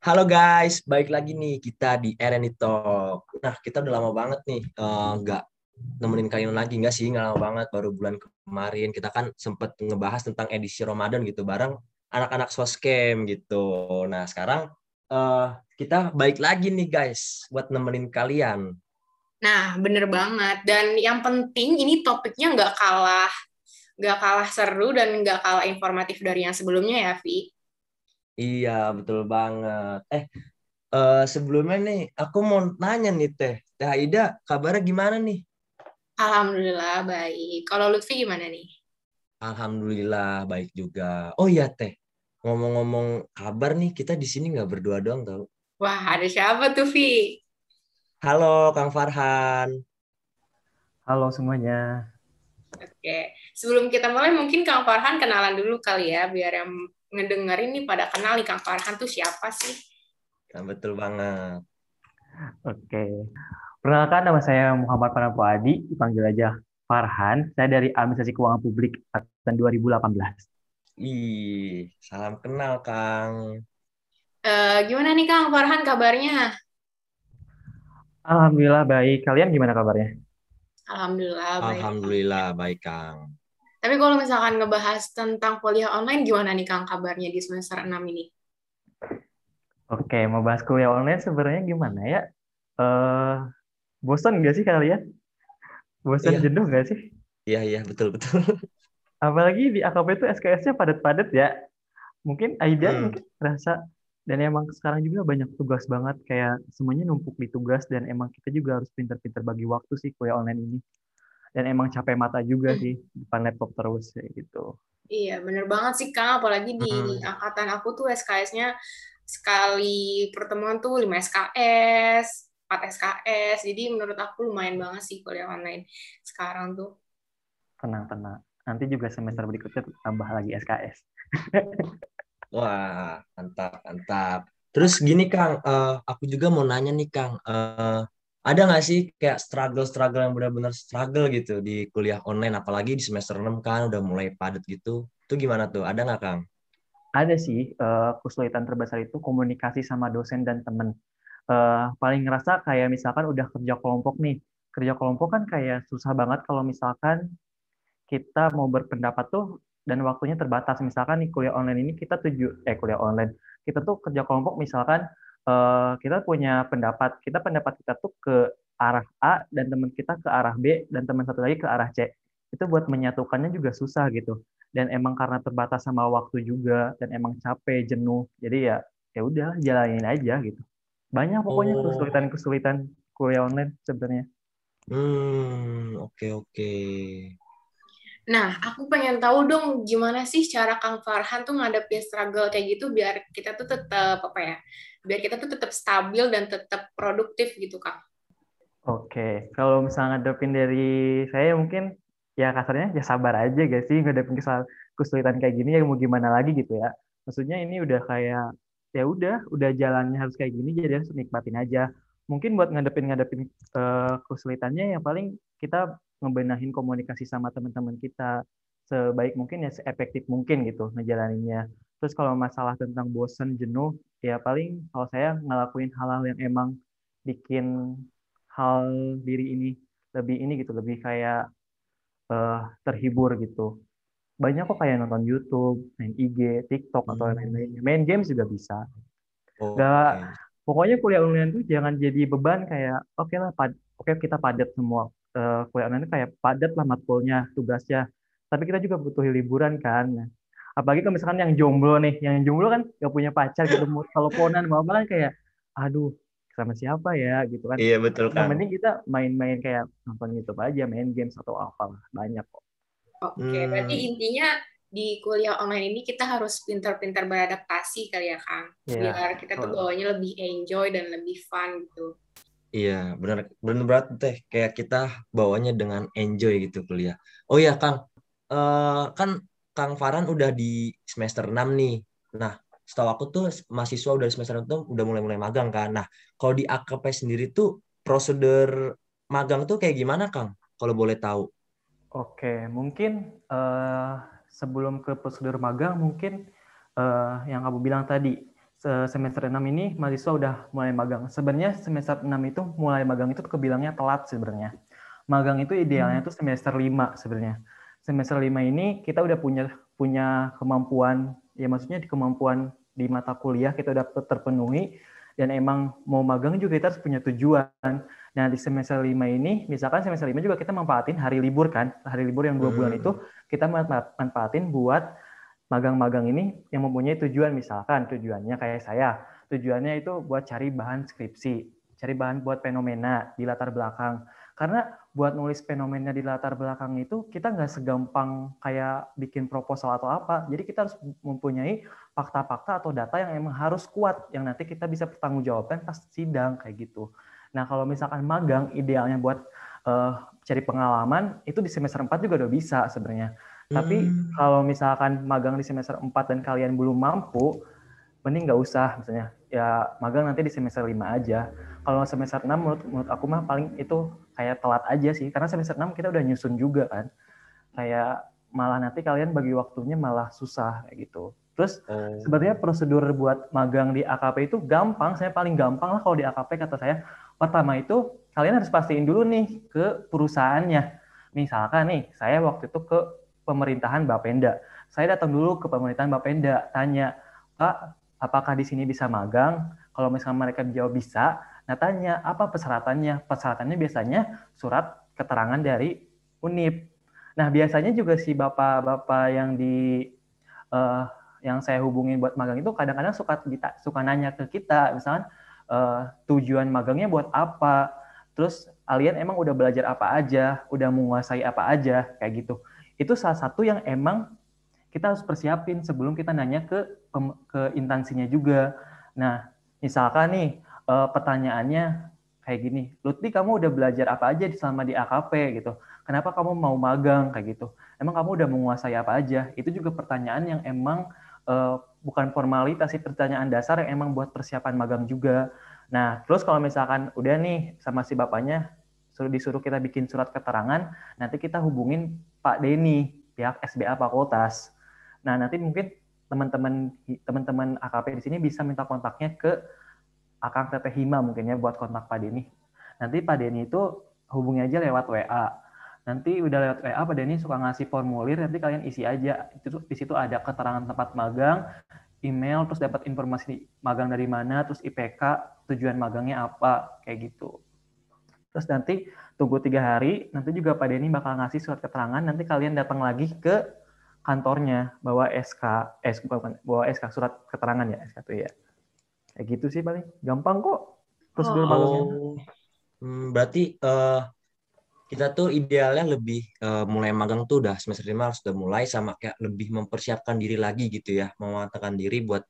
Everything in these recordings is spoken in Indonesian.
Halo guys, baik lagi nih kita di RNI Talk. Nah, kita udah lama banget nih eh, nggak nemenin kalian lagi nggak sih nggak lama banget baru bulan kemarin kita kan sempet ngebahas tentang edisi Ramadan gitu bareng anak-anak soskem gitu. Nah sekarang eh, kita baik lagi nih guys buat nemenin kalian. Nah, bener banget. Dan yang penting ini topiknya nggak kalah nggak kalah seru dan nggak kalah informatif dari yang sebelumnya ya, Vi. Iya betul banget. Eh eh, sebelumnya nih aku mau nanya nih Teh, Teh Aida kabarnya gimana nih? Alhamdulillah baik. Kalau Lutfi gimana nih? Alhamdulillah baik juga. Oh iya Teh, ngomong-ngomong kabar nih kita di sini nggak berdua doang tau. Wah, ada siapa tuh, Vi? Halo Kang Farhan. Halo semuanya. Oke, sebelum kita mulai mungkin Kang Farhan kenalan dulu kali ya, biar yang ngedengerin nih pada kenal nih Kang Farhan tuh siapa sih? Nah, betul banget. Oke. Perkenalkan nama saya Muhammad Farhan Fuadi, dipanggil aja Farhan. Saya dari Administrasi Keuangan Publik angkatan 2018. Ih, salam kenal Kang. Eh, gimana nih Kang Farhan kabarnya? Alhamdulillah baik. Kalian gimana kabarnya? Alhamdulillah baik. Alhamdulillah baik Kang. Tapi kalau misalkan ngebahas tentang kuliah online, gimana nih Kang kabarnya di semester 6 ini? Oke, mau bahas kuliah online sebenarnya gimana ya? Eh, bosan nggak sih kalian? Bosan Iya. jenuh nggak sih? Iya iya betul betul. Apalagi di AKP itu SKS-nya padat-padat ya. Mungkin Aida Hmm. mungkin rasa dan emang sekarang juga banyak tugas banget kayak semuanya numpuk di tugas dan emang kita juga harus pintar-pintar bagi waktu sih kuliah online ini. Dan emang capek mata juga Hmm. sih depan laptop terus kayak gitu. Iya, bener banget sih Kang, apalagi di Hmm. angkatan aku tuh SKS-nya sekali pertemuan tuh 5 SKS, 4 SKS, jadi menurut aku lumayan banget sih kuliah online sekarang tuh. Tenang-tenang. Nanti juga semester berikutnya tambah lagi SKS. Wah, mantap, mantap. Terus gini Kang, eh, aku juga mau nanya nih Kang, eh, ada nggak sih kayak struggle-struggle yang benar-benar struggle gitu di kuliah online, apalagi di semester 6 kan udah mulai padat gitu. Itu gimana tuh? Ada nggak Kang? Ada sih eh, kesulitan terbesar itu komunikasi sama dosen dan temen. Eh, paling ngerasa kayak misalkan udah kerja kelompok nih. Kerja kelompok kan kayak susah banget kalau misalkan kita mau berpendapat tuh dan waktunya terbatas. Misalkan nih kuliah online ini kita tuju eh kuliah online. Kita tuh kerja kelompok misalkan eh, kita punya pendapat, kita pendapat kita tuh ke arah A dan teman kita ke arah B dan teman satu lagi ke arah C. Itu buat menyatukannya juga susah gitu. Dan emang karena terbatas sama waktu juga dan emang capek, jenuh. Jadi ya ya udah jalanin aja gitu. Banyak pokoknya Oh. kesulitan-kesulitan kuliah online sebenarnya. Hmm, oke oke. Nah, aku pengen tahu dong gimana sih cara Kang Farhan tuh ngadepin struggle kayak gitu biar kita tuh tetap apa ya? Biar kita tuh tetap stabil dan tetap produktif gitu, Kang. Oke, kalau misalnya ngadepin dari saya mungkin ya kasarnya ya sabar aja gak sih ngadepin kesulitan kayak gini ya mau gimana lagi gitu ya. Maksudnya ini udah kayak ya udah udah jalannya harus kayak gini jadi harus nikmatin aja. Mungkin buat ngadepin ngadepin eh, kesulitannya yang paling kita ngebenahin komunikasi sama teman-teman kita sebaik mungkin ya seefektif mungkin gitu ngejalaninnya. Terus kalau masalah tentang bosen, jenuh, ya paling kalau saya ngelakuin hal-hal yang emang bikin hal diri ini lebih ini gitu lebih kayak eh, terhibur gitu banyak kok kayak nonton YouTube main IG TikTok atau Hmm. lain-lainnya main games juga bisa Oke. Nggak- pokoknya kuliah online tuh jangan jadi beban kayak oke lah pad- oke kita padat semua Eh, kuliah online tuh kayak padat lah matkulnya tugasnya tapi kita juga butuh liburan kan Nah, apalagi kalau misalkan yang jomblo nih yang jomblo kan gak punya pacar gitu mau teleponan mau apa kan kayak aduh sama siapa ya gitu kan Iya betul yang Kang. penting kita main-main kayak nonton YouTube aja, main games atau apalah banyak kok. Oke, Hmm. berarti intinya di kuliah online ini kita harus pintar-pintar beradaptasi kali ya, Kang. Iya, Biar kita tuh bawanya lebih enjoy dan lebih fun gitu. Iya, benar benar berat teh kayak kita bawanya dengan enjoy gitu kuliah. Oh iya, Kang. Eh, kan Kang Farhan udah di semester 6 nih. Nah, setahu aku tuh mahasiswa udah di semester 6 tuh udah mulai-mulai magang kan. Nah, kalau di AKP sendiri tuh prosedur magang tuh kayak gimana, Kang? Kalau boleh tahu. Oke, mungkin eh, sebelum ke prosedur magang, mungkin eh, yang kamu bilang tadi, semester 6 ini mahasiswa udah mulai magang. Sebenarnya semester 6 itu mulai magang itu kebilangnya telat sebenarnya. Magang itu idealnya itu semester 5 sebenarnya. Semester 5 ini kita udah punya punya kemampuan ya maksudnya di kemampuan di mata kuliah kita udah terpenuhi dan emang mau magang juga kita harus punya tujuan. Nah, di semester 5 ini, misalkan semester 5 juga kita manfaatin hari libur kan, hari libur yang dua bulan hmm. itu kita manfaatin buat magang-magang ini yang mempunyai tujuan. Misalkan tujuannya kayak saya tujuannya itu buat cari bahan skripsi cari bahan buat fenomena di latar belakang. Karena buat nulis fenomena di latar belakang itu kita nggak segampang kayak bikin proposal atau apa. Jadi kita harus mempunyai fakta-fakta atau data yang emang harus kuat yang nanti kita bisa pertanggungjawabkan pas sidang kayak gitu. Nah kalau misalkan magang idealnya buat uh, cari pengalaman itu di semester 4 juga udah bisa sebenarnya tapi hmm. kalau misalkan magang di semester 4 dan kalian belum mampu, mending nggak usah misalnya. Ya magang nanti di semester 5 aja. Kalau semester 6 menurut, menurut aku mah paling itu kayak telat aja sih. Karena semester 6 kita udah nyusun juga kan. Kayak malah nanti kalian bagi waktunya malah susah kayak gitu. Terus oh. sebenarnya prosedur buat magang di AKP itu gampang, saya paling gampang lah kalau di AKP kata saya. Pertama itu kalian harus pastiin dulu nih ke perusahaannya. Misalkan nih, saya waktu itu ke pemerintahan Bapenda. Saya datang dulu ke pemerintahan Bapenda, tanya, Pak, apakah di sini bisa magang? Kalau misalnya mereka jawab bisa, nah tanya, apa persyaratannya? Persyaratannya biasanya surat keterangan dari UNIP. Nah, biasanya juga si bapak-bapak yang di uh, yang saya hubungin buat magang itu kadang-kadang suka suka nanya ke kita, misalnya uh, tujuan magangnya buat apa, terus kalian emang udah belajar apa aja, udah menguasai apa aja, kayak gitu itu salah satu yang emang kita harus persiapin sebelum kita nanya ke ke instansinya juga. Nah, misalkan nih uh, pertanyaannya kayak gini, Lutfi kamu udah belajar apa aja selama di AKP gitu? Kenapa kamu mau magang kayak gitu? Emang kamu udah menguasai apa aja? Itu juga pertanyaan yang emang uh, bukan formalitas sih pertanyaan dasar yang emang buat persiapan magang juga. Nah, terus kalau misalkan udah nih sama si bapaknya suruh disuruh kita bikin surat keterangan, nanti kita hubungin Pak Denny pihak SBA Fakultas. Nah nanti mungkin teman-teman teman-teman AKP di sini bisa minta kontaknya ke Akang Teteh Hima mungkin ya buat kontak Pak Denny. Nanti Pak Denny itu hubungi aja lewat WA. Nanti udah lewat WA Pak Denny suka ngasih formulir nanti kalian isi aja. Itu di situ ada keterangan tempat magang, email, terus dapat informasi magang dari mana, terus IPK, tujuan magangnya apa, kayak gitu. Terus nanti tunggu tiga hari, nanti juga Pak Denny bakal ngasih surat keterangan, nanti kalian datang lagi ke kantornya bawa SK, eh bukan, bawa SK surat keterangan ya SK tuh ya. Kayak gitu sih paling, gampang kok prosedur oh. magangnya. Hmm, berarti uh, kita tuh idealnya lebih uh, mulai magang tuh udah semester lima harus udah mulai sama kayak lebih mempersiapkan diri lagi gitu ya, memantapkan diri buat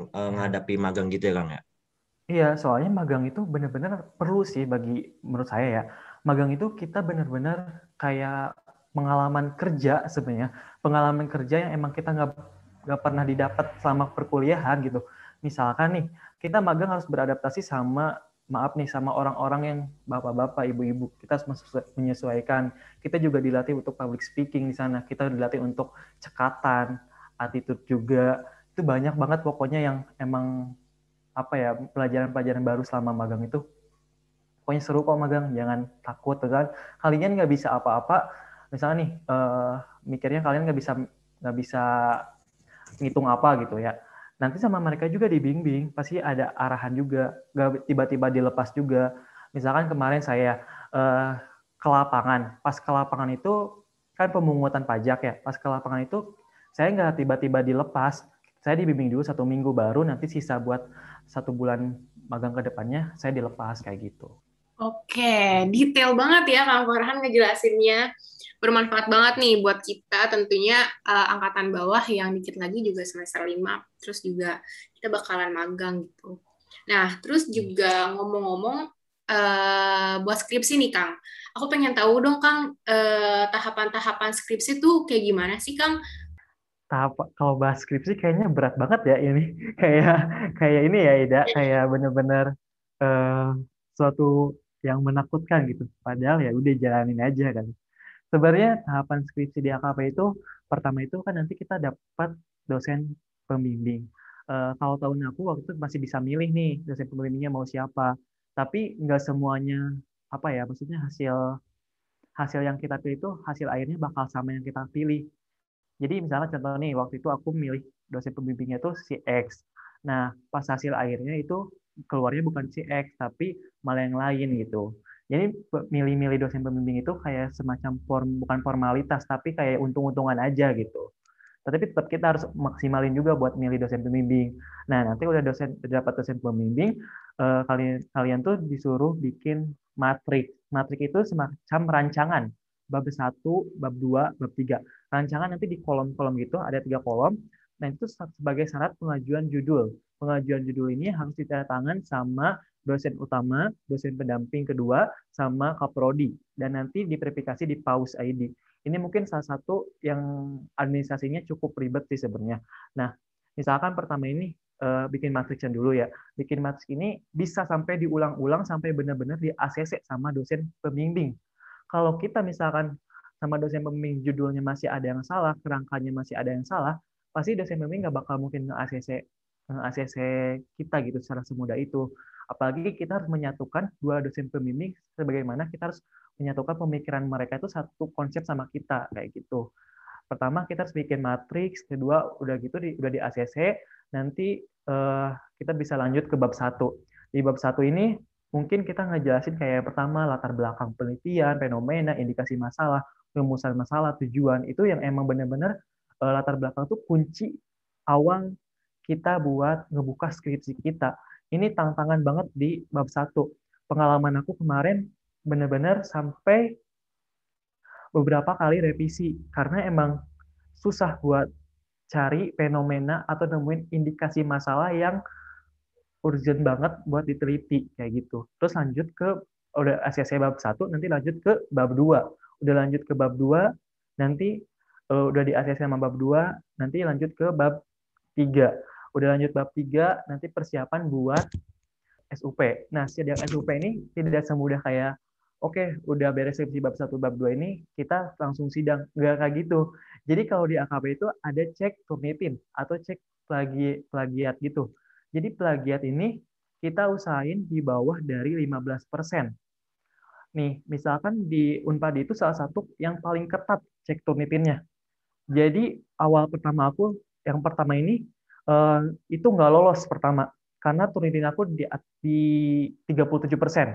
uh, menghadapi magang gitu ya Kang ya. Iya, soalnya magang itu benar-benar perlu sih bagi menurut saya ya. Magang itu kita benar-benar kayak pengalaman kerja sebenarnya, pengalaman kerja yang emang kita nggak nggak pernah didapat selama perkuliahan gitu. Misalkan nih, kita magang harus beradaptasi sama maaf nih sama orang-orang yang bapak-bapak, ibu-ibu. Kita harus menyesuaikan. Kita juga dilatih untuk public speaking di sana. Kita dilatih untuk cekatan, attitude juga. Itu banyak banget pokoknya yang emang apa ya pelajaran-pelajaran baru selama magang itu. Pokoknya seru kok magang jangan takut kan kalian nggak bisa apa-apa misalnya nih uh, mikirnya kalian nggak bisa nggak bisa ngitung apa gitu ya. Nanti sama mereka juga dibimbing pasti ada arahan juga nggak tiba-tiba dilepas juga. Misalkan kemarin saya uh, ke lapangan pas ke lapangan itu kan pemungutan pajak ya pas ke lapangan itu saya nggak tiba-tiba dilepas saya dibimbing dulu satu minggu baru nanti sisa buat satu bulan magang ke depannya saya dilepas kayak gitu. Oke, detail banget ya Kang Farhan ngejelasinnya. Bermanfaat banget nih buat kita tentunya uh, angkatan bawah yang dikit lagi juga semester 5, terus juga kita bakalan magang gitu. Nah, terus juga ngomong-ngomong uh, buat skripsi nih Kang. Aku pengen tahu dong Kang, uh, tahapan-tahapan skripsi tuh kayak gimana sih Kang? Tahap kalau bahas skripsi kayaknya berat banget ya ini. Kayak kayak ini ya Ida. Kayak bener-bener uh, suatu yang menakutkan gitu. Padahal ya udah jalanin aja kan. Sebenarnya tahapan skripsi di AKP itu pertama itu kan nanti kita dapat dosen pembimbing. Uh, kalau tahun aku waktu itu masih bisa milih nih dosen pembimbingnya mau siapa. Tapi nggak semuanya apa ya maksudnya hasil hasil yang kita pilih itu hasil akhirnya bakal sama yang kita pilih jadi misalnya contoh nih waktu itu aku milih dosen pembimbingnya itu si X nah pas hasil akhirnya itu keluarnya bukan si X tapi malah yang lain gitu jadi milih-milih dosen pembimbing itu kayak semacam form bukan formalitas tapi kayak untung-untungan aja gitu tapi tetap kita harus maksimalin juga buat milih dosen pembimbing. Nah, nanti udah dosen dapat dosen pembimbing, eh, kalian kalian tuh disuruh bikin matrik. Matrik itu semacam rancangan bab 1, bab 2, bab 3. Rancangan nanti di kolom-kolom gitu ada tiga kolom. Nah, itu sebagai syarat pengajuan judul. Pengajuan judul ini harus ditandatangan sama dosen utama, dosen pendamping kedua, sama kaprodi. Dan nanti diverifikasi di PAUS ID. Ini mungkin salah satu yang administrasinya cukup ribet sih sebenarnya. Nah, misalkan pertama ini uh, bikin matriksnya dulu ya. Bikin matriks ini bisa sampai diulang-ulang sampai benar-benar di ACC sama dosen pembimbing. Kalau kita misalkan sama dosen pembimbing judulnya masih ada yang salah, kerangkanya masih ada yang salah, pasti dosen pembimbing nggak bakal mungkin nge-ACC nge-ACC kita gitu secara semudah itu. Apalagi kita harus menyatukan dua dosen pembimbing sebagaimana kita harus menyatukan pemikiran mereka itu satu konsep sama kita kayak gitu. Pertama kita harus bikin matriks, kedua udah gitu di, udah di ACC, nanti uh, kita bisa lanjut ke bab satu. Di bab satu ini mungkin kita ngejelasin kayak pertama latar belakang penelitian, fenomena, indikasi masalah, rumusan masalah, tujuan itu yang emang benar-benar uh, latar belakang itu kunci awal kita buat ngebuka skripsi kita. Ini tantangan banget di bab satu. Pengalaman aku kemarin benar-benar sampai beberapa kali revisi karena emang susah buat cari fenomena atau nemuin indikasi masalah yang urgent banget buat diteliti kayak gitu. Terus lanjut ke udah ACC bab 1 nanti lanjut ke bab 2. Udah lanjut ke bab 2 nanti uh, udah di ACC sama bab 2 nanti lanjut ke bab 3. Udah lanjut bab 3 nanti persiapan buat SUP. Nah, sidang SUP ini tidak semudah kayak oke okay, udah beres skripsi bab 1 bab 2 ini kita langsung sidang nggak kayak gitu jadi kalau di AKP itu ada cek turnitin atau cek plagi plagiat gitu jadi plagiat ini kita usahain di bawah dari 15% nih misalkan di Unpad itu salah satu yang paling ketat cek turnitinnya jadi awal pertama aku yang pertama ini uh, itu nggak lolos pertama karena turnitin aku di, di 37 persen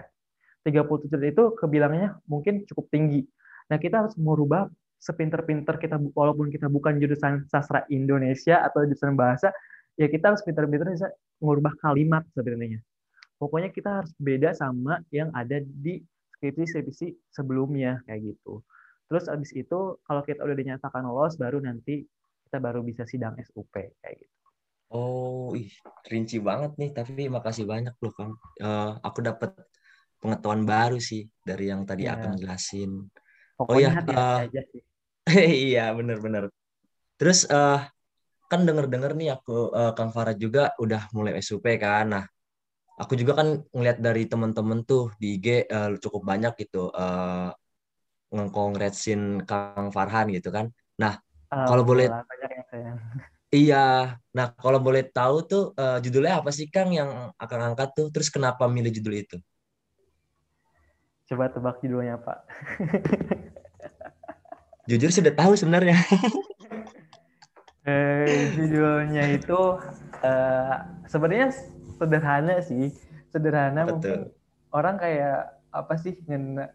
37 itu kebilangnya mungkin cukup tinggi. Nah, kita harus merubah sepinter-pinter kita walaupun kita bukan jurusan sastra Indonesia atau jurusan bahasa, ya kita harus pinter-pinter bisa mengubah kalimat sebenarnya. Pokoknya kita harus beda sama yang ada di skripsi-skripsi sebelumnya kayak gitu. Terus abis itu kalau kita udah dinyatakan lolos baru nanti kita baru bisa sidang SUP kayak gitu. Oh, ih, rinci banget nih. Tapi makasih banyak loh, Kang. Uh, aku dapat pengetahuan baru sih dari yang tadi yeah. akan jelasin. Pokoknya oh ya, hati -hati uh, aja sih. iya bener-bener. Terus uh, kan denger-denger nih aku uh, Kang Farah juga udah mulai SUP kan. Nah, aku juga kan ngeliat dari temen-temen tuh di IG uh, cukup banyak gitu uh, ngekongresin Kang Farhan gitu kan. Nah, uh, kalau boleh Iya. Nah, kalau boleh tahu tuh uh, judulnya apa sih Kang yang akan angkat tuh? Terus kenapa milih judul itu? Coba tebak judulnya, Pak. Jujur sudah tahu sebenarnya. eh, judulnya itu uh, sebenarnya sederhana sih. Sederhana Betul. mungkin orang kayak apa sih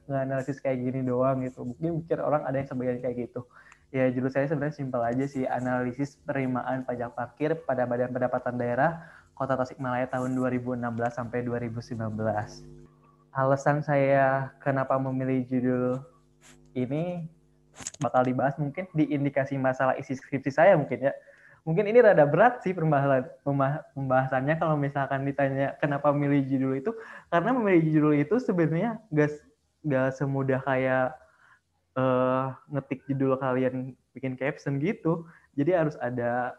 nganalisis kayak gini doang gitu. Mungkin mikir orang ada yang sebagian kayak gitu. Ya judul saya sebenarnya simpel aja sih, analisis penerimaan pajak parkir pada Badan Pendapatan Daerah Kota Tasikmalaya tahun 2016 sampai 2019 alasan saya kenapa memilih judul ini bakal dibahas mungkin di indikasi masalah isi skripsi saya mungkin ya. Mungkin ini rada berat sih pembahasan pembahasannya kalau misalkan ditanya kenapa memilih judul itu karena memilih judul itu sebenarnya gak gak semudah kayak uh, ngetik judul kalian bikin caption gitu. Jadi harus ada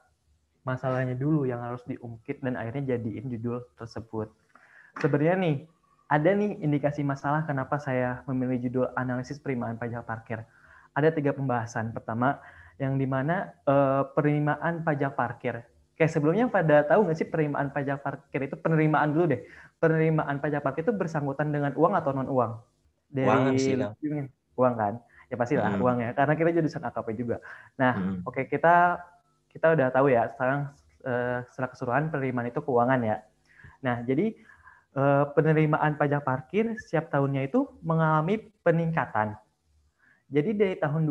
masalahnya dulu yang harus diungkit dan akhirnya jadiin judul tersebut. Sebenarnya nih ada nih indikasi masalah kenapa saya memilih judul analisis penerimaan pajak parkir. Ada tiga pembahasan. Pertama, yang di mana eh, penerimaan pajak parkir kayak sebelumnya pada tahu nggak sih penerimaan pajak parkir itu penerimaan dulu deh. Penerimaan pajak parkir itu bersangkutan dengan uang atau non uang? Dari sih, uang kan? Ya pasti lah hmm. uang ya, karena kita jurusan AKP juga. Nah, hmm. oke okay, kita kita udah tahu ya sekarang uh, secara keseluruhan penerimaan itu keuangan ya. Nah, jadi uh, penerimaan pajak parkir setiap tahunnya itu mengalami peningkatan. Jadi dari tahun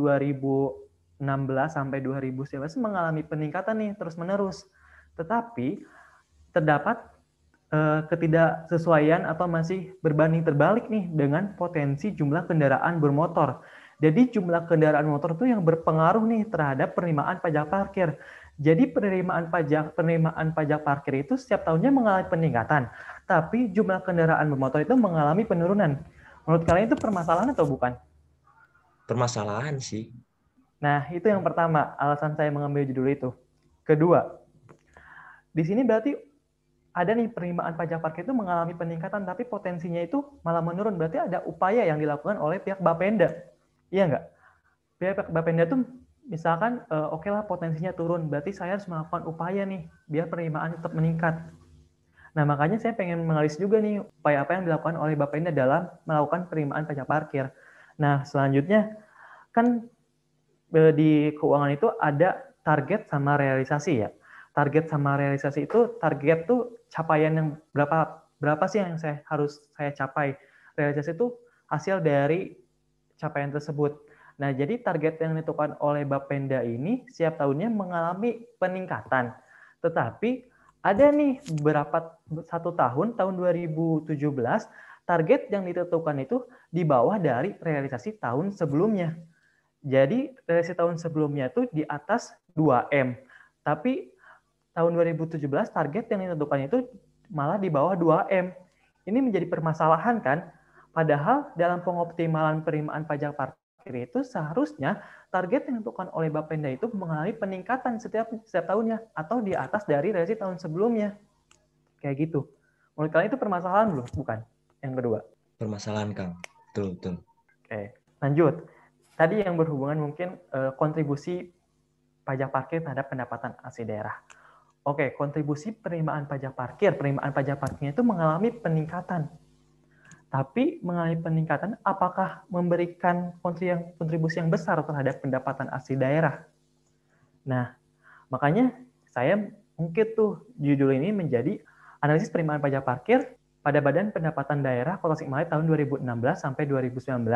2016 sampai 2019 mengalami peningkatan nih terus-menerus. Tetapi terdapat uh, ketidaksesuaian atau masih berbanding terbalik nih dengan potensi jumlah kendaraan bermotor. Jadi jumlah kendaraan motor itu yang berpengaruh nih terhadap penerimaan pajak parkir. Jadi penerimaan pajak penerimaan pajak parkir itu setiap tahunnya mengalami peningkatan, tapi jumlah kendaraan bermotor itu mengalami penurunan. Menurut kalian itu permasalahan atau bukan? Permasalahan sih. Nah, itu yang pertama, alasan saya mengambil judul itu. Kedua, di sini berarti ada nih penerimaan pajak parkir itu mengalami peningkatan, tapi potensinya itu malah menurun. Berarti ada upaya yang dilakukan oleh pihak Bapenda. Iya nggak? Pihak Bapenda itu misalkan uh, oke okay lah potensinya turun, berarti saya harus melakukan upaya nih biar penerimaan tetap meningkat. Nah makanya saya pengen mengalis juga nih upaya apa yang dilakukan oleh Bapenda dalam melakukan penerimaan pajak parkir. Nah selanjutnya kan di keuangan itu ada target sama realisasi ya. Target sama realisasi itu target tuh capaian yang berapa berapa sih yang saya harus saya capai. Realisasi itu hasil dari capaian tersebut. Nah, jadi target yang ditentukan oleh Bapenda ini setiap tahunnya mengalami peningkatan. Tetapi ada nih beberapa satu tahun tahun 2017 target yang ditentukan itu di bawah dari realisasi tahun sebelumnya. Jadi realisasi tahun sebelumnya itu di atas 2M. Tapi tahun 2017 target yang ditentukan itu malah di bawah 2M. Ini menjadi permasalahan kan? Padahal dalam pengoptimalan penerimaan pajak parkir itu seharusnya target yang ditentukan oleh Bapenda itu mengalami peningkatan setiap setiap tahunnya atau di atas dari resi tahun sebelumnya. Kayak gitu. Menurut kalian itu permasalahan belum? Bukan. Yang kedua. Permasalahan, Kang. Betul, betul. Oke. Lanjut. Tadi yang berhubungan mungkin uh, kontribusi pajak parkir terhadap pendapatan asli daerah. Oke, kontribusi penerimaan pajak parkir, penerimaan pajak parkirnya itu mengalami peningkatan tapi mengalami peningkatan apakah memberikan kontribusi yang besar terhadap pendapatan asli daerah. Nah, makanya saya mungkin tuh judul ini menjadi analisis penerimaan pajak parkir pada Badan Pendapatan Daerah Kota Tasikmalaya tahun 2016 sampai 2019.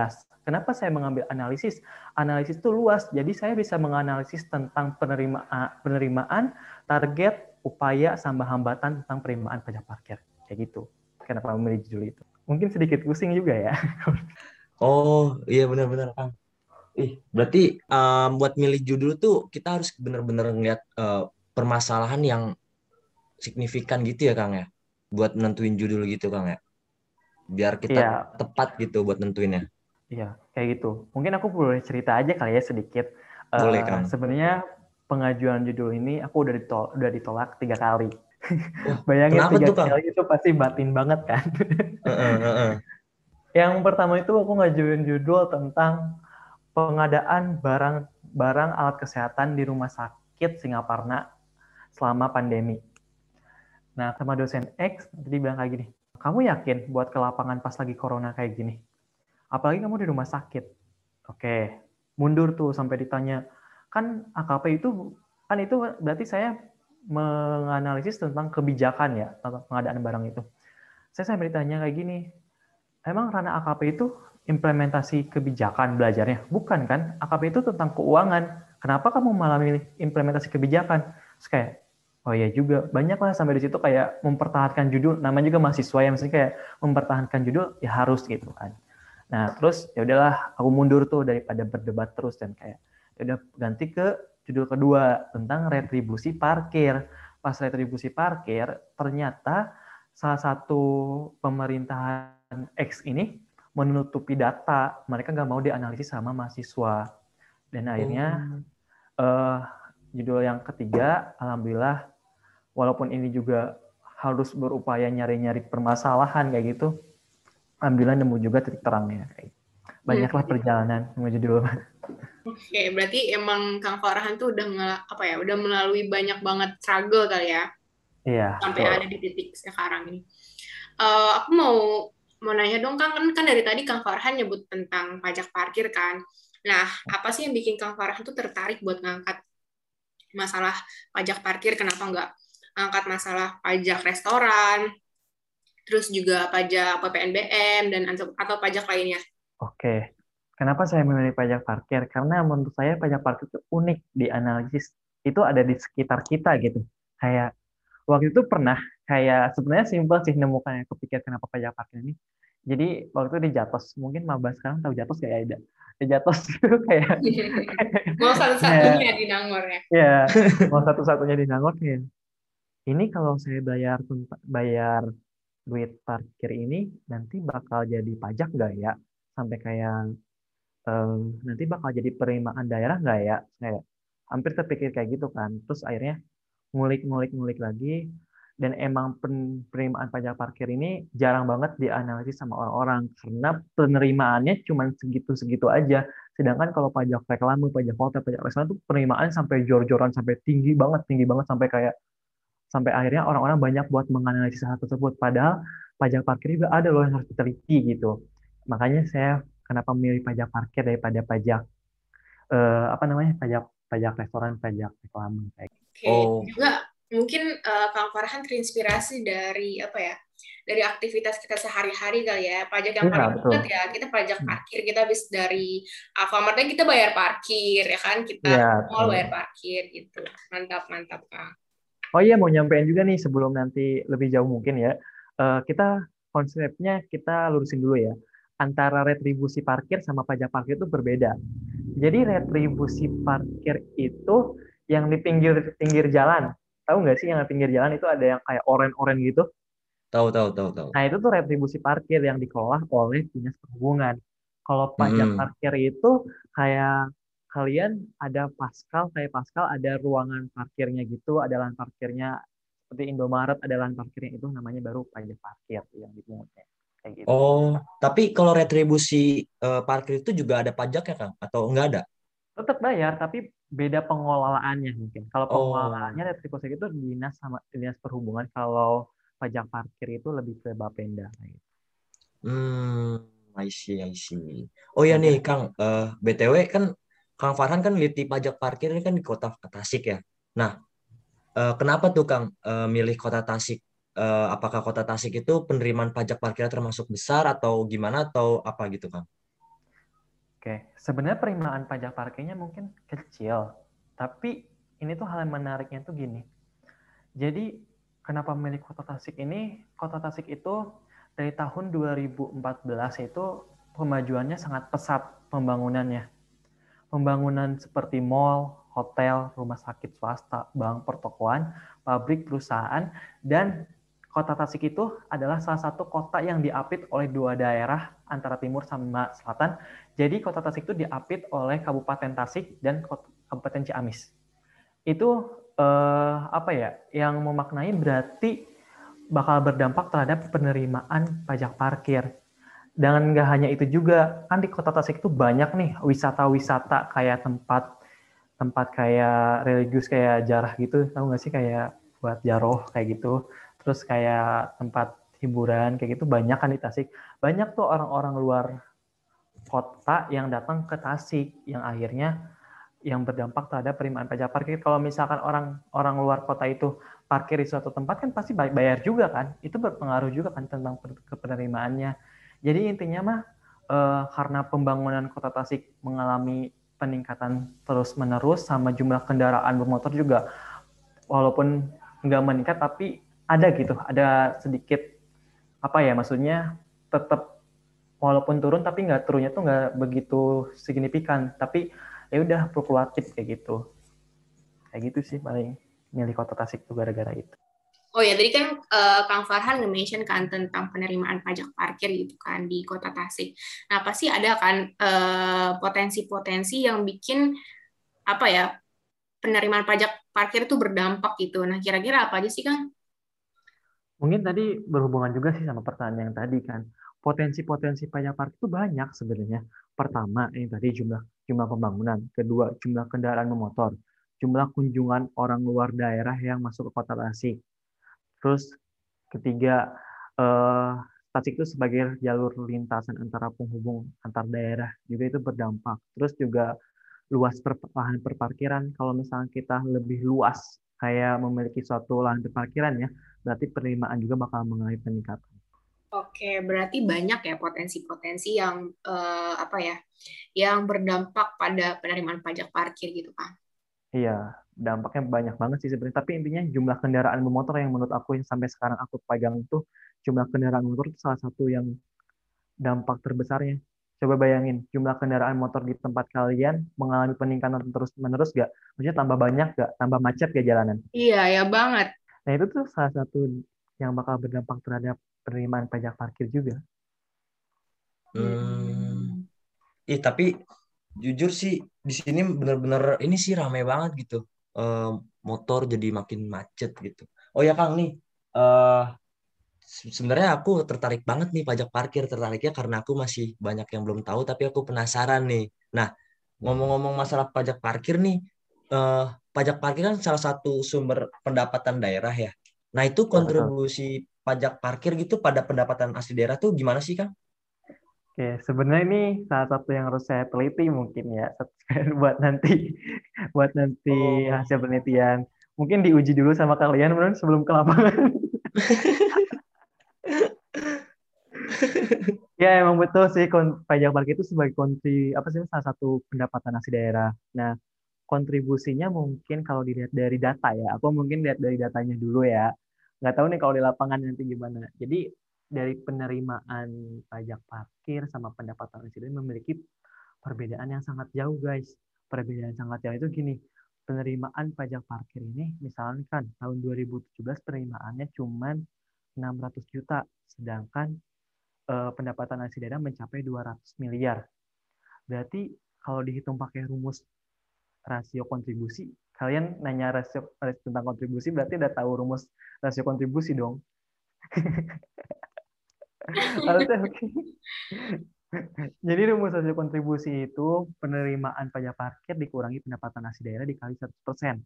Kenapa saya mengambil analisis? Analisis itu luas, jadi saya bisa menganalisis tentang penerimaan, penerimaan target, upaya, sama hambatan tentang penerimaan pajak parkir. Kayak gitu. Kenapa memilih judul itu? mungkin sedikit pusing juga ya. oh iya benar-benar kang. Ih berarti um, buat milih judul tuh kita harus benar-benar ngeliat uh, permasalahan yang signifikan gitu ya kang ya, buat nentuin judul gitu kang ya, biar kita ya. tepat gitu buat nentuinnya. Iya kayak gitu. Mungkin aku boleh cerita aja kali ya sedikit. Boleh uh, kang. Sebenarnya pengajuan judul ini aku udah ditolak, udah ditolak tiga kali. Bayangin tiga tuh, kali itu pasti batin banget kan. uh, uh, uh, uh. Yang pertama itu aku ngajuin judul tentang pengadaan barang barang alat kesehatan di rumah sakit Singaparna selama pandemi. Nah, sama dosen X tadi bilang kayak gini, kamu yakin buat ke lapangan pas lagi corona kayak gini? Apalagi kamu di rumah sakit. Oke, mundur tuh sampai ditanya, kan AKP itu kan itu berarti saya menganalisis tentang kebijakan ya tentang pengadaan barang itu. Saya sampai ditanya kayak gini, emang ranah AKP itu implementasi kebijakan belajarnya? Bukan kan? AKP itu tentang keuangan. Kenapa kamu malah milih implementasi kebijakan? Terus kayak, oh ya juga banyak lah sampai di situ kayak mempertahankan judul. Namanya juga mahasiswa yang mesti kayak mempertahankan judul ya harus gitu kan. Nah terus ya udahlah aku mundur tuh daripada berdebat terus dan kayak ya udah ganti ke judul kedua tentang retribusi parkir. Pas retribusi parkir, ternyata salah satu pemerintahan X ini menutupi data. Mereka nggak mau dianalisis sama mahasiswa. Dan akhirnya oh. uh, judul yang ketiga, alhamdulillah, walaupun ini juga harus berupaya nyari-nyari permasalahan kayak gitu, alhamdulillah nemu juga titik terangnya. Banyaklah perjalanan menuju dua. Oke, berarti emang Kang Farhan tuh udah nge, apa ya, udah melalui banyak banget struggle kali ya. Iya. Sampai betul. ada di titik sekarang ini. Uh, aku mau mau nanya dong Kang, kan, kan dari tadi Kang Farhan nyebut tentang pajak parkir kan. Nah, apa sih yang bikin Kang Farhan tuh tertarik buat ngangkat masalah pajak parkir? Kenapa nggak angkat masalah pajak restoran, terus juga pajak PPNBM dan atau pajak lainnya? Oke, kenapa saya memilih pajak parkir? Karena menurut saya pajak parkir itu unik di analisis itu ada di sekitar kita gitu. Kayak waktu itu pernah kayak sebenarnya simpel sih nemukan yang kepikir kenapa pajak parkir ini. Jadi waktu itu di Jatos, mungkin maba sekarang tahu Jatos kayak ada. Di Jatos itu kayak mau satu-satunya di Nangor ya. Iya, mau satu-satunya di Nangor ya. Ini kalau saya bayar bayar duit parkir ini nanti bakal jadi pajak nggak ya? Sampai kayak um, nanti bakal jadi penerimaan daerah nggak ya? Kayak hampir terpikir kayak gitu kan. Terus akhirnya ngulik-ngulik-ngulik lagi dan emang penerimaan pajak parkir ini jarang banget dianalisis sama orang-orang karena penerimaannya cuma segitu-segitu aja. Sedangkan kalau pajak reklame, pajak hotel, pajak restoran itu penerimaan sampai jor-joran sampai tinggi banget, tinggi banget sampai kayak sampai akhirnya orang-orang banyak buat menganalisis hal tersebut. Padahal pajak parkir juga ada loh yang harus diteliti gitu. Makanya saya kenapa memilih pajak parkir daripada pajak eh, apa namanya pajak pajak restoran, pajak reklame kayak. Gitu. Oke, okay. oh. juga mungkin uh, Kang Farhan terinspirasi dari apa ya dari aktivitas kita sehari-hari kali ya. Pajak yang ya, paling dekat ya kita pajak hmm. parkir kita habis dari Alfamartnya kita bayar parkir ya kan? Kita ya, mau bayar parkir gitu. Mantap mantap Kang oh iya mau nyampein juga nih sebelum nanti lebih jauh mungkin ya. Uh, kita konsepnya kita lurusin dulu ya. Antara retribusi parkir sama pajak parkir itu berbeda. Jadi retribusi parkir itu yang di pinggir pinggir jalan tahu nggak sih yang di pinggir jalan itu ada yang kayak oren-oren gitu? Tahu, tahu, tahu, tahu. Nah, itu tuh retribusi parkir yang dikelola oleh dinas perhubungan. Kalau pajak hmm. parkir itu kayak kalian ada Pascal, kayak Pascal ada ruangan parkirnya gitu, ada lahan parkirnya seperti Indomaret ada lahan parkirnya itu namanya baru pajak parkir yang dipungutnya. Kayak gitu. Oh, tapi kalau retribusi uh, parkir itu juga ada pajak ya, Kang? Atau enggak ada? Tetap bayar, tapi beda pengelolaannya mungkin. Kalau oh. pengelolaannya oh. retribusi itu dinas sama dinas perhubungan. Kalau pajak parkir itu lebih ke Bapenda. Gitu. Hmm, I see, I see. Oh ya nih Kang, uh, eh, btw kan Kang Farhan kan liti pajak parkir ini kan di kota Tasik ya. Nah, uh, kenapa tuh Kang uh, milih kota Tasik? Uh, apakah kota Tasik itu penerimaan pajak parkir termasuk besar atau gimana atau apa gitu Kang? Oke, sebenarnya penerimaan pajak parkirnya mungkin kecil, tapi ini tuh hal yang menariknya tuh gini. Jadi kenapa memilih kota Tasik ini? Kota Tasik itu dari tahun 2014 itu pemajuannya sangat pesat pembangunannya. Pembangunan seperti mall, hotel, rumah sakit swasta, bank, pertokoan, pabrik, perusahaan, dan kota Tasik itu adalah salah satu kota yang diapit oleh dua daerah antara timur sama selatan jadi Kota Tasik itu diapit oleh Kabupaten Tasik dan Kabupaten Ciamis. Itu eh, apa ya? Yang memaknai berarti bakal berdampak terhadap penerimaan pajak parkir. Dan nggak hanya itu juga, kan di Kota Tasik itu banyak nih wisata-wisata kayak tempat tempat kayak religius kayak jarah gitu, tahu nggak sih kayak buat jaroh kayak gitu. Terus kayak tempat hiburan kayak gitu banyak kan di Tasik. Banyak tuh orang-orang luar kota yang datang ke Tasik yang akhirnya yang berdampak terhadap penerimaan pajak parkir. Kalau misalkan orang orang luar kota itu parkir di suatu tempat kan pasti bayar juga kan. Itu berpengaruh juga kan tentang penerimaannya. Jadi intinya mah eh, karena pembangunan kota Tasik mengalami peningkatan terus-menerus sama jumlah kendaraan bermotor juga walaupun nggak meningkat tapi ada gitu, ada sedikit apa ya maksudnya tetap walaupun turun tapi nggak turunnya tuh nggak begitu signifikan tapi ya udah fluktuatif kayak gitu kayak gitu sih paling milih kota Tasik tuh gara-gara itu Oh ya, tadi kan uh, Kang Farhan nge-mention kan tentang penerimaan pajak parkir gitu kan di Kota Tasik. Nah, pasti ada kan uh, potensi-potensi yang bikin apa ya penerimaan pajak parkir itu berdampak gitu. Nah, kira-kira apa aja sih Kang? Mungkin tadi berhubungan juga sih sama pertanyaan yang tadi kan potensi-potensi pajak parkir itu banyak sebenarnya. Pertama, ini tadi jumlah jumlah pembangunan. Kedua, jumlah kendaraan bermotor. Jumlah kunjungan orang luar daerah yang masuk ke kota Tasik. Terus ketiga, eh, Tasik itu sebagai jalur lintasan antara penghubung antar daerah juga itu berdampak. Terus juga luas per, lahan perparkiran. Kalau misalnya kita lebih luas kayak memiliki suatu lahan perparkiran ya, berarti penerimaan juga bakal mengalami peningkatan. Oke, berarti banyak ya potensi-potensi yang uh, apa ya, yang berdampak pada penerimaan pajak parkir gitu kan? Iya, dampaknya banyak banget sih sebenarnya. Tapi intinya jumlah kendaraan bermotor yang menurut aku yang sampai sekarang aku pegang itu jumlah kendaraan motor itu salah satu yang dampak terbesarnya. Coba bayangin jumlah kendaraan motor di tempat kalian mengalami peningkatan terus menerus gak? Maksudnya tambah banyak gak? Tambah macet gak jalanan? Iya, ya banget. Nah itu tuh salah satu yang bakal berdampak terhadap penerimaan pajak parkir juga. Hmm. Ih, tapi jujur sih di sini bener-bener ini sih ramai banget gitu. Uh, motor jadi makin macet gitu. Oh ya Kang nih, uh, sebenarnya aku tertarik banget nih pajak parkir tertariknya karena aku masih banyak yang belum tahu tapi aku penasaran nih. Nah ngomong-ngomong masalah pajak parkir nih, uh, pajak parkir kan salah satu sumber pendapatan daerah ya. Nah itu iya, kontribusi pajak parkir gitu pada pendapatan asli daerah tuh gimana sih Kang? Oke, sebenarnya ini salah satu yang harus saya teliti mungkin ya buat nanti buat nanti oh. hasil penelitian. Mungkin diuji dulu sama kalian menurut sebelum ke lapangan. ya emang betul sih pajak parkir itu sebagai kontri apa sih salah satu pendapatan asli daerah. Nah, kontribusinya mungkin kalau dilihat dari data ya, aku mungkin lihat dari datanya dulu ya nggak tahu nih kalau di lapangan nanti gimana. Jadi dari penerimaan pajak parkir sama pendapatan residen memiliki perbedaan yang sangat jauh guys. Perbedaan sangat jauh itu gini, penerimaan pajak parkir ini misalnya kan tahun 2017 penerimaannya cuma 600 juta, sedangkan eh, pendapatan daerah mencapai 200 miliar. Berarti kalau dihitung pakai rumus rasio kontribusi, kalian nanya rasio, tentang kontribusi berarti udah tahu rumus rasio kontribusi dong. Jadi rumus rasio kontribusi itu penerimaan pajak parkir dikurangi pendapatan asli daerah dikali 100%.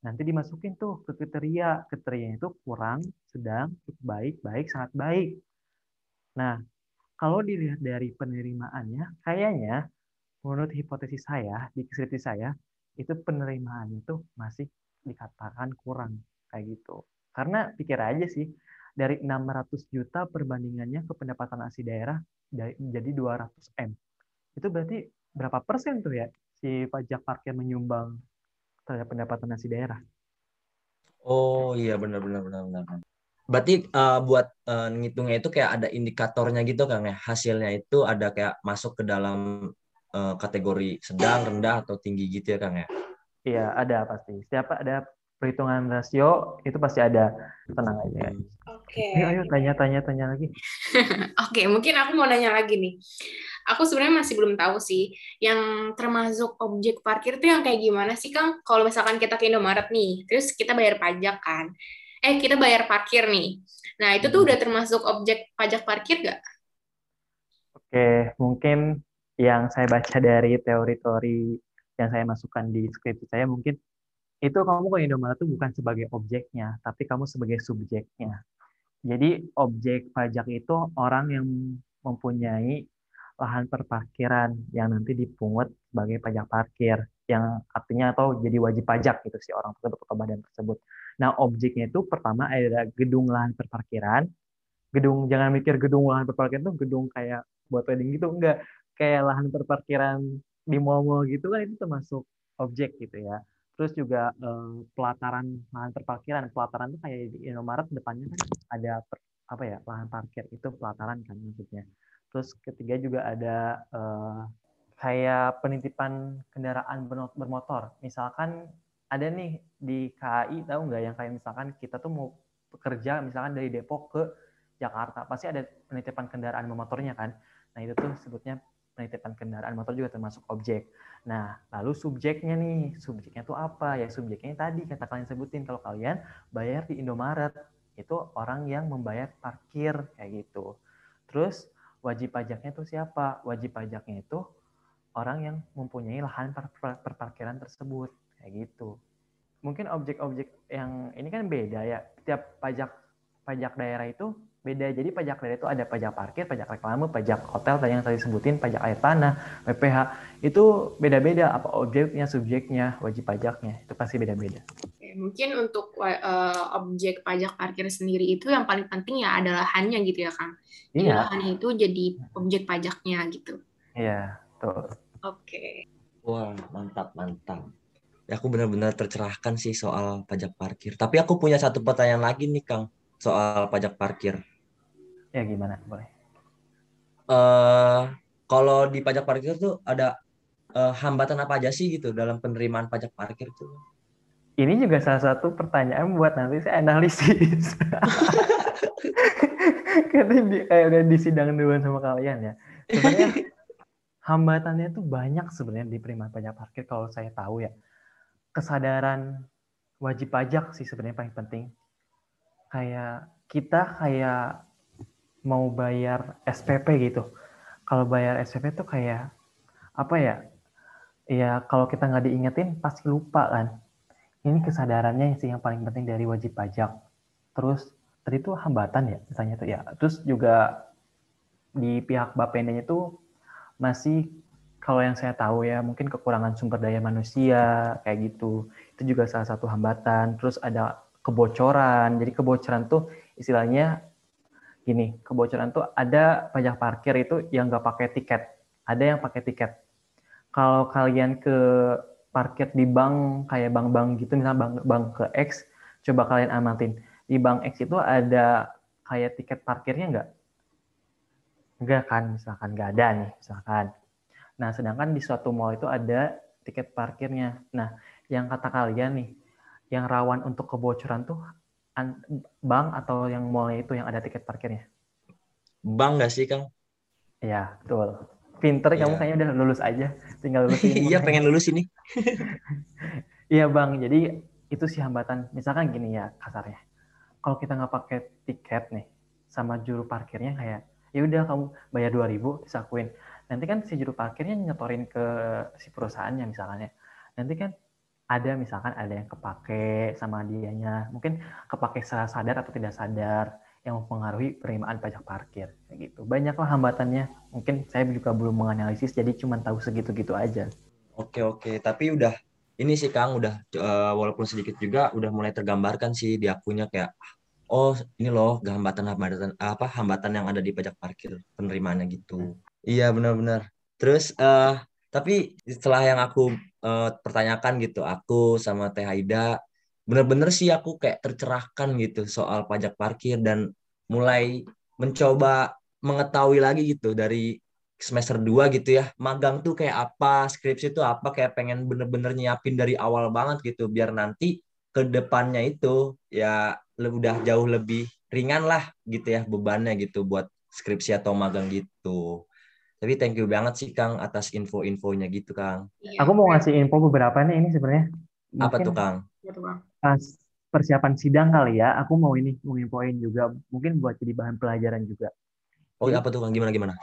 Nanti dimasukin tuh ke kriteria. Kriterianya itu kurang, sedang, cukup baik, baik, sangat baik. Nah, kalau dilihat dari penerimaannya, kayaknya menurut hipotesis saya, di skripsi saya, itu penerimaannya itu masih dikatakan kurang kayak gitu. Karena pikir aja sih, dari 600 juta perbandingannya ke pendapatan asli daerah jadi 200 M. Itu berarti berapa persen tuh ya si pajak parkir menyumbang terhadap pendapatan asli daerah? Oh iya benar benar benar benar. Berarti uh, buat uh, ngitungnya itu kayak ada indikatornya gitu kan ya hasilnya itu ada kayak masuk ke dalam uh, kategori sedang, rendah atau tinggi gitu ya Kang ya? Iya, ada pasti. Setiap ada perhitungan rasio itu pasti ada. Tenang aja. Oke. Okay. Ayo, tanya tanya tanya lagi. Oke, okay, mungkin aku mau nanya lagi nih. Aku sebenarnya masih belum tahu sih yang termasuk objek parkir itu yang kayak gimana sih Kang? Kalau misalkan kita ke Indomaret nih, terus kita bayar pajak kan. Eh, kita bayar parkir nih. Nah, itu tuh hmm. udah termasuk objek pajak parkir gak? Oke, mungkin yang saya baca dari teori-teori yang saya masukkan di skripsi saya mungkin itu kamu ke Indomaret itu bukan sebagai objeknya, tapi kamu sebagai subjeknya. Jadi objek pajak itu orang yang mempunyai lahan perparkiran yang nanti dipungut sebagai pajak parkir yang artinya atau jadi wajib pajak gitu si orang tersebut atau badan tersebut. Nah objeknya itu pertama ada gedung lahan perparkiran. Gedung jangan mikir gedung lahan perparkiran itu gedung kayak buat wedding gitu enggak kayak lahan perparkiran di mall-mall gitu kan itu termasuk objek gitu ya. Terus juga eh, pelataran lahan perparkiran, pelataran itu kayak di Indomaret depannya kan ada per, apa ya lahan parkir itu pelataran kan maksudnya. Terus ketiga juga ada eh, kayak penitipan kendaraan bermotor. Misalkan ada nih di KAI tahu nggak yang kayak misalkan kita tuh mau bekerja misalkan dari Depok ke Jakarta pasti ada penitipan kendaraan bermotornya kan. Nah itu tuh sebutnya penitipan kendaraan motor juga termasuk objek. Nah, lalu subjeknya nih, subjeknya itu apa? Ya subjeknya tadi kata kalian sebutin kalau kalian bayar di Indomaret, itu orang yang membayar parkir kayak gitu. Terus wajib pajaknya itu siapa? Wajib pajaknya itu orang yang mempunyai lahan perparkiran tersebut kayak gitu. Mungkin objek-objek yang ini kan beda ya. Tiap pajak pajak daerah itu beda. Jadi pajak daerah itu ada pajak parkir, pajak reklame, pajak hotel tadi yang tadi sebutin, pajak air tanah, PPH. Itu beda-beda apa objeknya, subjeknya, wajib pajaknya. Itu pasti beda-beda. Mungkin untuk uh, objek pajak parkir sendiri itu yang paling penting ya adalah lahannya gitu ya, Kang. Iya. Lahannya itu jadi objek pajaknya gitu. Iya, tuh. Oke. Okay. Wah, mantap, mantap. Ya, aku benar-benar tercerahkan sih soal pajak parkir. Tapi aku punya satu pertanyaan lagi nih, Kang, soal pajak parkir. Ya, gimana? Boleh. Uh, kalau di pajak parkir tuh ada uh, hambatan apa aja sih gitu dalam penerimaan pajak parkir tuh? Ini juga salah satu pertanyaan buat nanti saya analisis. Karena kayak udah di sidang duluan sama kalian ya. Sebenarnya hambatannya tuh banyak sebenarnya di penerimaan pajak parkir kalau saya tahu ya. Kesadaran wajib pajak sih sebenarnya paling penting. Kayak kita kayak mau bayar SPP gitu. Kalau bayar SPP tuh kayak apa ya? Ya kalau kita nggak diingetin pasti lupa kan. Ini kesadarannya sih yang paling penting dari wajib pajak. Terus tadi itu hambatan ya misalnya tuh ya. Terus juga di pihak Bapendanya tuh masih kalau yang saya tahu ya mungkin kekurangan sumber daya manusia kayak gitu itu juga salah satu hambatan terus ada kebocoran. Jadi kebocoran tuh istilahnya gini kebocoran tuh ada pajak parkir itu yang nggak pakai tiket. Ada yang pakai tiket. Kalau kalian ke parkir di bank kayak bank-bank gitu misalnya bank bank ke X coba kalian amatin. Di bank X itu ada kayak tiket parkirnya nggak? Enggak kan misalkan nggak ada nih misalkan. Nah sedangkan di suatu mall itu ada tiket parkirnya. Nah yang kata kalian nih yang rawan untuk kebocoran tuh bank atau yang mallnya itu yang ada tiket parkirnya? Bank nggak sih kang? Ya betul. Pinter ya. kamu kayaknya udah lulus aja. Tinggal lulus iya pengen lulus ini. Iya bang. Jadi itu sih hambatan. Misalkan gini ya kasarnya. Kalau kita nggak pakai tiket nih sama juru parkirnya kayak ya udah kamu bayar 2000 disakuin nanti kan si juru parkirnya nyetorin ke si perusahaannya misalnya. Nanti kan ada misalkan ada yang kepake sama dianya. Mungkin kepake secara sadar atau tidak sadar yang mempengaruhi penerimaan pajak parkir. Kayak gitu. Banyaklah hambatannya. Mungkin saya juga belum menganalisis jadi cuma tahu segitu-gitu aja. Oke oke. Tapi udah ini sih Kang udah uh, walaupun sedikit juga udah mulai tergambarkan sih di akunya kayak oh ini loh hambatan-hambatan apa hambatan yang ada di pajak parkir penerimaannya gitu. Iya benar-benar. Terus uh, tapi setelah yang aku uh, pertanyakan gitu, aku sama Teh Haida bener-bener sih aku kayak tercerahkan gitu soal pajak parkir dan mulai mencoba mengetahui lagi gitu dari semester 2 gitu ya magang tuh kayak apa skripsi tuh apa kayak pengen bener-bener nyiapin dari awal banget gitu biar nanti ke depannya itu ya udah jauh lebih ringan lah gitu ya bebannya gitu buat skripsi atau magang gitu. Tapi thank you banget sih Kang atas info-infonya gitu Kang. Iya. Aku mau ngasih info beberapa nih ini sebenarnya. Apa tuh Kang? Pas persiapan sidang kali ya, aku mau ini mau infoin juga mungkin buat jadi bahan pelajaran juga. Oh iya apa tuh Kang? Gimana gimana?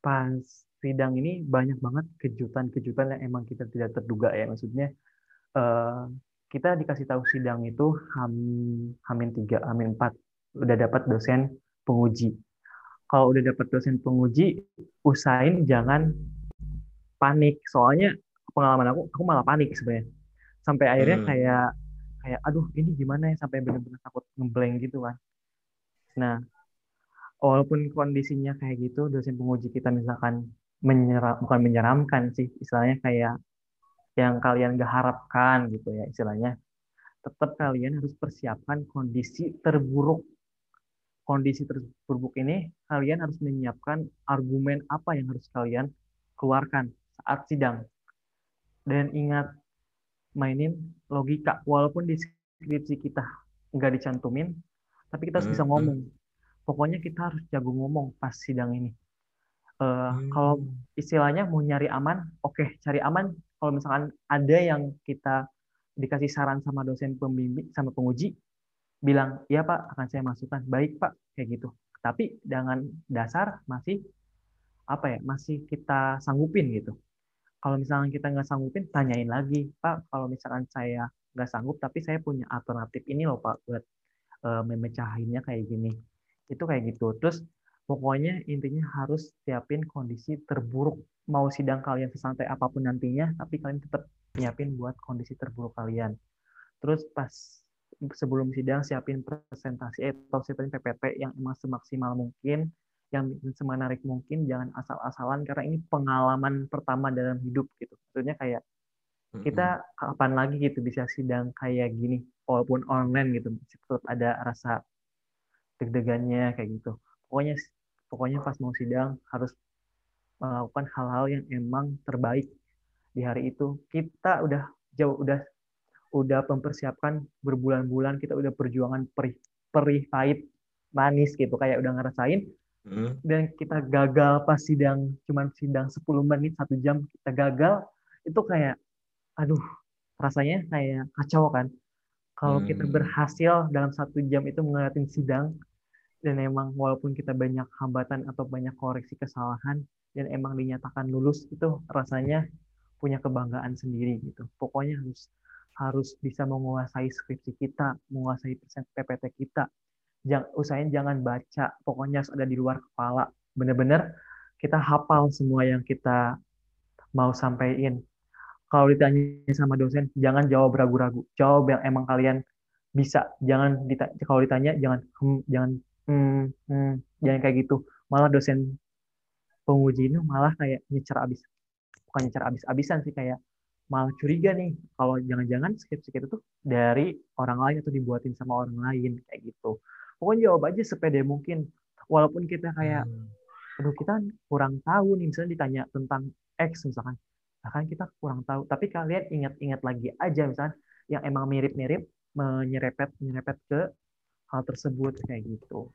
Pas sidang ini banyak banget kejutan-kejutan yang emang kita tidak terduga ya maksudnya. Uh, kita dikasih tahu sidang itu hamin hamin tiga hamin empat udah dapat dosen penguji kalau udah dapat dosen penguji usahain jangan panik. Soalnya pengalaman aku aku malah panik sebenarnya. Sampai akhirnya hmm. kayak kayak aduh ini gimana ya? Sampai benar-benar takut ngeblank gitu kan. Nah walaupun kondisinya kayak gitu dosen penguji kita misalkan menyeram bukan menyeramkan sih istilahnya kayak yang kalian gak harapkan gitu ya istilahnya. Tetap kalian harus persiapkan kondisi terburuk kondisi terburuk ini kalian harus menyiapkan argumen apa yang harus kalian keluarkan saat sidang. Dan ingat mainin logika. Walaupun di skripsi kita nggak dicantumin tapi kita harus hmm. bisa ngomong. Pokoknya kita harus jago ngomong pas sidang ini. Uh, hmm. kalau istilahnya mau nyari aman oke okay, cari aman. Kalau misalkan ada yang kita dikasih saran sama dosen pembimbing sama penguji bilang iya pak akan saya masukkan. Baik pak kayak gitu. Tapi dengan dasar masih apa ya masih kita sanggupin gitu. Kalau misalkan kita nggak sanggupin tanyain lagi pak kalau misalkan saya nggak sanggup tapi saya punya alternatif ini loh pak buat uh, memecahinnya kayak gini. Itu kayak gitu. Terus pokoknya intinya harus siapin kondisi terburuk. Mau sidang kalian sesantai apa pun nantinya tapi kalian tetap nyiapin buat kondisi terburuk kalian. Terus pas sebelum sidang siapin presentasi atau siapin PPT yang emang semaksimal mungkin yang semenarik mungkin jangan asal-asalan karena ini pengalaman pertama dalam hidup gitu. Maksudnya kayak kita kapan lagi gitu bisa sidang kayak gini walaupun online gitu tetap ada rasa deg-degannya kayak gitu. Pokoknya pokoknya pas mau sidang harus melakukan hal-hal yang emang terbaik di hari itu. Kita udah jauh udah udah mempersiapkan berbulan-bulan kita udah perjuangan perih perih pahit manis gitu kayak udah ngerasain Hmm. dan kita gagal pas sidang cuman sidang 10 menit satu jam kita gagal itu kayak aduh rasanya kayak kacau kan kalau hmm. kita berhasil dalam satu jam itu ngeliatin sidang dan emang walaupun kita banyak hambatan atau banyak koreksi kesalahan dan emang dinyatakan lulus itu rasanya punya kebanggaan sendiri gitu pokoknya harus harus bisa menguasai skripsi kita menguasai PPT kita. Jangan usahain jangan baca pokoknya harus ada di luar kepala. Bener-bener kita hafal semua yang kita mau sampaikan. Kalau ditanya sama dosen jangan jawab ragu-ragu. Jawab yang emang kalian bisa. Jangan ditanya, kalau ditanya jangan hmm, jangan hmm, hmm, jangan kayak gitu. Malah dosen penguji itu malah kayak nyecer abis. Bukan nyecer abis-abisan sih kayak malah curiga nih kalau jangan-jangan skripsi kita tuh dari orang lain atau dibuatin sama orang lain kayak gitu. Pokoknya jawab aja sepede mungkin. Walaupun kita kayak hmm. aduh kita kurang tahu nih misalnya ditanya tentang X misalkan. Bahkan kita kurang tahu. Tapi kalian ingat-ingat lagi aja misalnya yang emang mirip-mirip menyerepet menyerepet ke hal tersebut kayak gitu.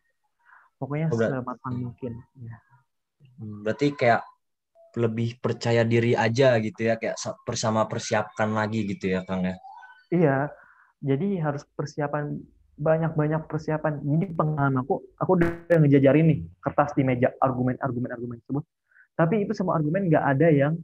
Pokoknya oh, sematang mungkin ya. Hmm, berarti kayak lebih percaya diri aja gitu ya kayak bersama persiapkan lagi gitu ya Kang ya iya jadi harus persiapan banyak-banyak persiapan. Jadi pengalaman aku, aku udah ngejajarin nih kertas di meja argumen-argumen-argumen tersebut. Tapi itu semua argumen nggak ada yang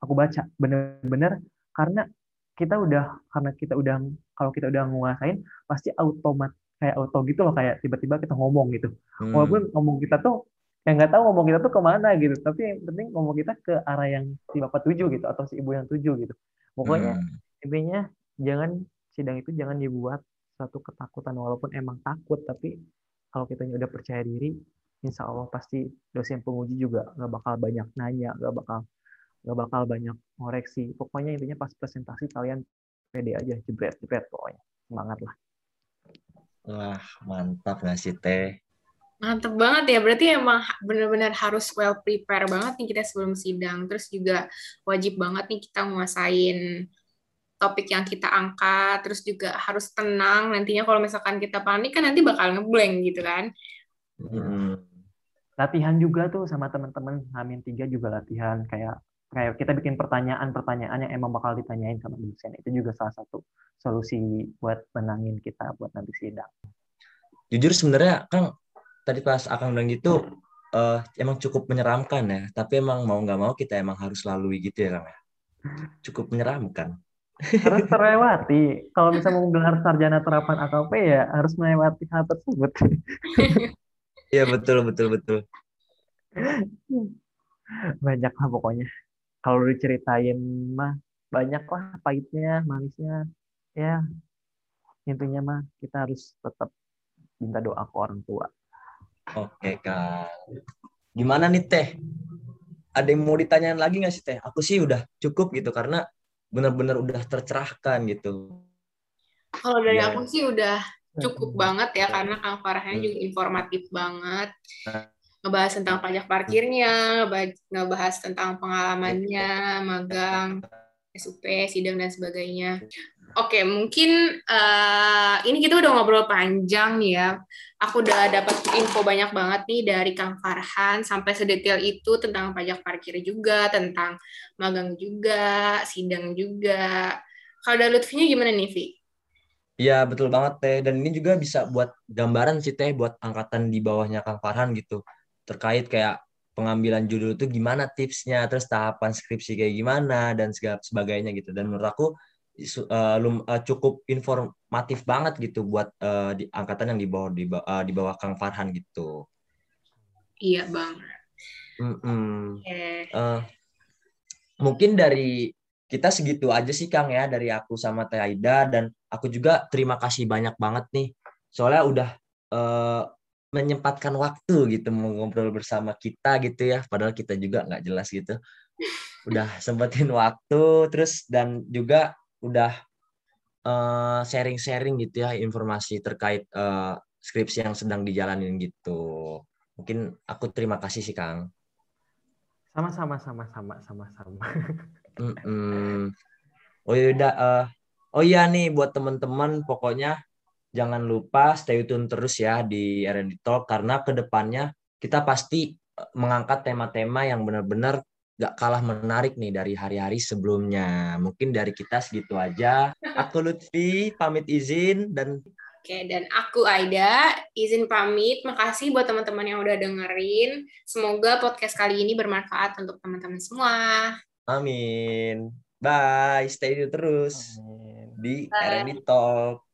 aku baca. Bener-bener karena kita udah karena kita udah kalau kita udah nguasain pasti automat kayak auto gitu loh kayak tiba-tiba kita ngomong gitu. Hmm. Walaupun ngomong kita tuh yang nggak tahu ngomong kita tuh ke mana gitu. Tapi yang penting ngomong kita ke arah yang si bapak tuju gitu atau si ibu yang tuju gitu. Pokoknya hmm. intinya jangan sidang itu jangan dibuat satu ketakutan walaupun emang takut tapi kalau kita udah percaya diri insya Allah pasti dosen penguji juga nggak bakal banyak nanya nggak bakal nggak bakal banyak koreksi pokoknya intinya pas presentasi kalian pede aja jebret jebret pokoknya semangat lah wah mantap nggak sih teh Mantep banget ya, berarti emang benar-benar harus well prepare banget nih kita sebelum sidang. Terus juga wajib banget nih kita nguasain topik yang kita angkat, terus juga harus tenang. Nantinya kalau misalkan kita panik kan nanti bakal ngeblank gitu kan. Hmm. Latihan juga tuh sama teman-teman Hamin tiga juga latihan kayak kayak kita bikin pertanyaan-pertanyaan yang emang bakal ditanyain sama dosen itu juga salah satu solusi buat menangin kita buat nanti sidang. Jujur sebenarnya Kang tadi pas akan bilang gitu uh, emang cukup menyeramkan ya, tapi emang mau nggak mau kita emang harus lalui gitu ya Kang ya. Cukup menyeramkan harus terlewati. Kalau misalnya mau gelar sarjana terapan AKP ya harus melewati hal tersebut. Iya betul betul betul. Banyak lah pokoknya. Kalau diceritain mah banyak lah pahitnya, manisnya. Ya intinya mah kita harus tetap minta doa ke orang tua. Oke kak. Gimana nih teh? Ada yang mau ditanyain lagi nggak sih teh? Aku sih udah cukup gitu karena benar-benar udah tercerahkan gitu. Kalau dari ya. aku sih udah cukup hmm. banget ya karena Kang Farhan hmm. juga informatif banget. Ngebahas tentang pajak parkirnya, ngebahas tentang pengalamannya, magang, SUP, sidang dan sebagainya. Oke, mungkin uh, ini kita udah ngobrol panjang ya. Aku udah dapat info banyak banget nih dari Kang Farhan sampai sedetail itu tentang pajak parkir juga, tentang magang juga, sidang juga. Kalau dari Lutfinya gimana nih, Vi? Iya, betul banget, Teh. Dan ini juga bisa buat gambaran sih, Teh, buat angkatan di bawahnya Kang Farhan gitu. Terkait kayak pengambilan judul itu gimana tipsnya, terus tahapan skripsi kayak gimana dan segala sebagainya gitu. Dan menurut aku uh, lum, uh, cukup informatif banget gitu buat uh, di angkatan yang di bawah di, uh, di bawah Kang Farhan gitu. Iya bang. Mm -mm. Okay. Uh, mungkin dari kita segitu aja sih Kang ya dari aku sama Teh Aida dan aku juga terima kasih banyak banget nih soalnya udah uh, menyempatkan waktu gitu mau ngobrol bersama kita gitu ya padahal kita juga nggak jelas gitu udah sempetin waktu terus dan juga udah eh, sharing-sharing uh, gitu ya informasi terkait uh, skripsi yang sedang dijalanin gitu. Mungkin aku terima kasih sih Kang. Sama-sama sama-sama sama-sama mm -mm. oh ya udah uh, oh iya nih buat teman-teman pokoknya jangan lupa stay tune terus ya di R&D Talk karena ke depannya kita pasti mengangkat tema-tema yang benar-benar gak kalah menarik nih dari hari-hari sebelumnya. Mungkin dari kita segitu aja. Aku Lutfi, pamit izin dan Oke, dan aku Aida, izin pamit. Makasih buat teman-teman yang udah dengerin. Semoga podcast kali ini bermanfaat untuk teman-teman semua. Amin. Bye, stay tune terus Amin. di R&D Talk.